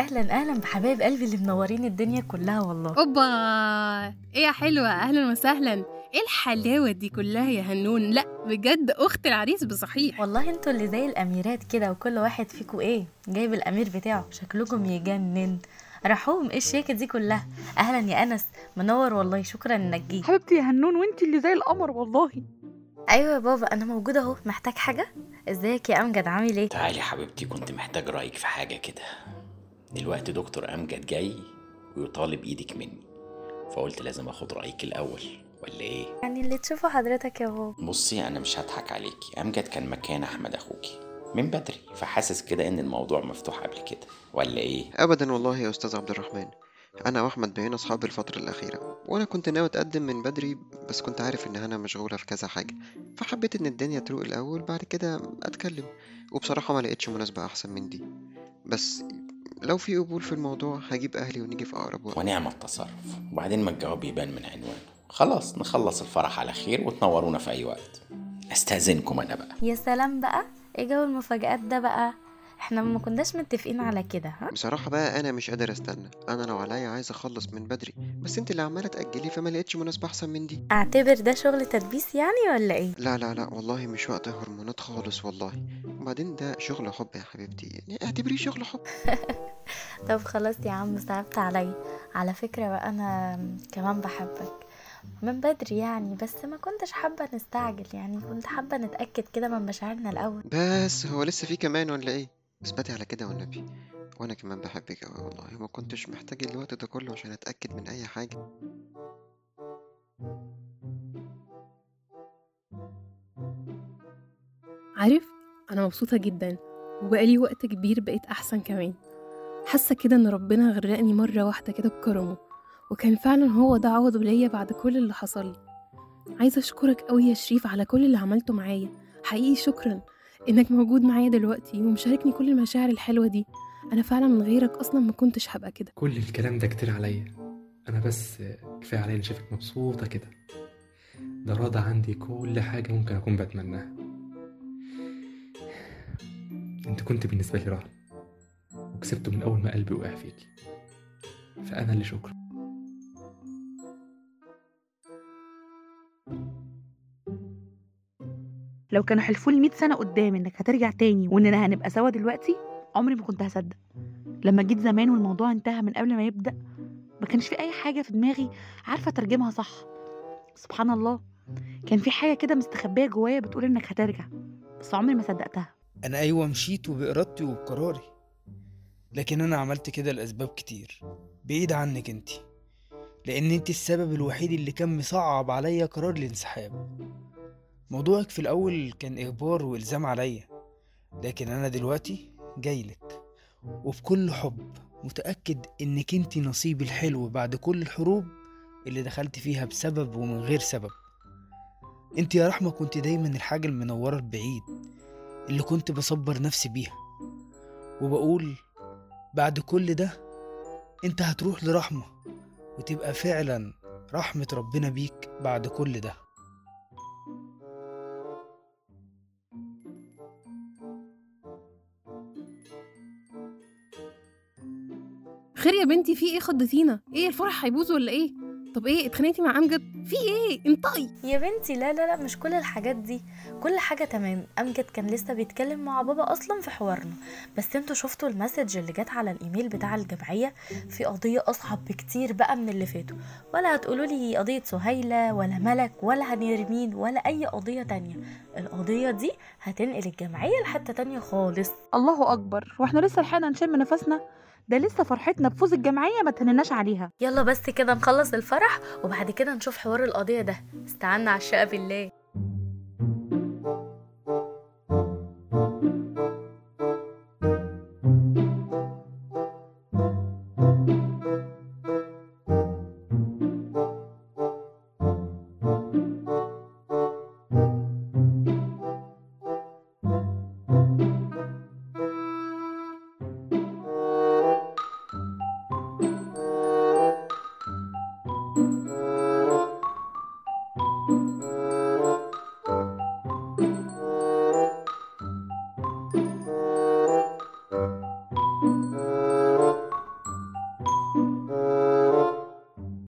أهلا أهلا بحبايب قلبي اللي منورين الدنيا كلها والله. أوبا! إيه يا حلوة؟ أهلا وسهلا. إيه الحلاوة دي كلها يا هنون؟ لأ بجد اخت العريس بصحيح. والله أنتوا اللي زي الأميرات كده وكل واحد فيكم إيه؟ جايب الأمير بتاعه. شكلكم يجنن رحوم إيه الشياكه دي كلها؟ أهلا يا أنس منور والله شكرا إنك جيت. حبيبتي يا هنون وانت اللي زي القمر والله. أيوه يا بابا أنا موجوده أهو. محتاج حاجة؟ إزيك يا أمجد؟ عامل إيه؟ تعالي حبيبتي كنت محتاج رأيك في حاجة كده. دلوقتي دكتور أمجد جاي ويطالب إيدك مني فقلت لازم أخد رأيك الأول ولا إيه؟ يعني اللي تشوفه حضرتك يا بابا. بصي أنا مش هضحك عليكي. أمجد كان مكان أحمد أخوكي. من بدري فحاسس كده إن الموضوع مفتوح قبل كده ولا إيه؟ ابدا والله يا أستاذ عبد الرحمن. أنا وأحمد بقينا أصحاب الفترة الأخيرة وأنا كنت ناوي أتقدم من بدري بس كنت عارف إن هنا مشغوله في كذا حاجة فحبيت إن الدنيا تروق الأول بعد كده أتكلم وبصراحة ما لقيتش مناسبة أحسن من دي. بس لو في قبول في الموضوع هجيب أهلي ونيجي في أقرب وقت. ونعم التصرف. وبعدين ما الجواب يبان من عنوانه. خلاص نخلص الفرح على خير وتنورونا في أي وقت. أستأذنكم أنا بقى. يا سلام بقى. إيه جو المفاجآت ده بقى؟ إحنا ما كناش متفقين على كده ها؟ بصراحة بقى أنا مش قادر أستنى. أنا لو عليا عايز أخلص من بدري بس أنت اللي عمالة تأجلي فما لقيتش مناسبة أحسن من دي. أعتبر ده شغل تدبيس يعني ولا إيه؟ لا لا لا والله مش وقت هرمونات خالص والله. وبعدين ده شغل حب يا حبيبتي يعني اعتبريه شغل حب. طب خلاص يا عم صعبت عليا. على فكرة بقى أنا كمان بحبك. من بدري يعني بس ما كنتش حابة نستعجل يعني كنت حابة نتأكد كده من مشاعرنا الأول. بس هو لسه في كمان ولا إيه؟ اثبتي على كده والنبي. وأنا كمان بحبك أوي والله وما كنتش محتاج الوقت ده كله عشان أتأكد من أي حاجة. عارف أنا مبسوطة جدا وبقالي وقت كبير بقيت أحسن كمان. حاسة كده إن ربنا غرقني مرة واحدة كده بكرمه وكان فعلا هو ده عوضه ليا بعد كل اللي حصل عايزة أشكرك قوي يا شريف على كل اللي عملته معايا. حقيقي شكرا إنك موجود معايا دلوقتي ومشاركني كل المشاعر الحلوة دي. أنا فعلا من غيرك أصلا ما كنتش هبقى كده. كل الكلام ده كتير عليا. أنا بس كفاية عليا اني شايفك مبسوطة كده. ده راضى عندي كل حاجة ممكن أكون بتمناها. أنت كنت بالنسبة لي رهن وكسبته من أول ما قلبي وقع فيكي. فأنا اللي شكرا. لو كانوا حلفوا لي 100 سنة قدام إنك هترجع تاني واننا هنبقى سوا دلوقتي عمري ما كنت هصدق. لما جيت زمان والموضوع انتهى من قبل ما يبدأ ما كانش في أي حاجة في دماغي عارفة أترجمها صح. سبحان الله. كان في حاجة كده مستخبية جوايا بتقول إنك هترجع بس عمري ما صدقتها. أنا أيوة مشيت وبإرادتي وبقراري لكن أنا عملت كده لأسباب كتير. بعيد عنك أنتي لأن أنتي السبب الوحيد اللي كان مصعب عليا قرار الانسحاب. موضوعك في الأول كان إجبار وإلزام عليا لكن أنا دلوقتي جايلك وبكل حب متأكد إنك انتي نصيبي الحلو بعد كل الحروب اللي دخلت فيها بسبب ومن غير سبب. انتي يا رحمة كنت دايما الحاجة المنورة البعيد اللي كنت بصبر نفسي بيها وبقول بعد كل ده أنت هتروح لرحمة وتبقى فعلا رحمة ربنا بيك بعد كل ده. خير يا بنتي في إيه؟ خضتينا إيه الفرح هيبوظ ولا إيه؟ طب إيه اتخانقتي مع أمجد؟ في إيه؟ انطقي. يا بنتي لا لا لا مش كل الحاجات دي. كل حاجة تمام. أمجد كان لسه بيتكلم مع بابا أصلا في حوارنا. بس أنتوا شفتوا المسج اللي جت على الإيميل بتاع الجمعية؟ في قضية أصعب بكتير بقى من اللي فاتوا. ولا هتقولوا لي قضية سهيلة ولا ملك ولا هنرمين ولا أي قضية تانية. القضية دي هتنقل الجمعية لحتة تانية خالص. الله أكبر. وإحنا لسه لحقنا نشم نفسنا؟ ده لسه فرحتنا بفوز الجمعية ما تهنناش عليها. يلا بس كده نخلص الفرح وبعد كده نشوف حوار القضية ده. استعنا على الشقة بالله.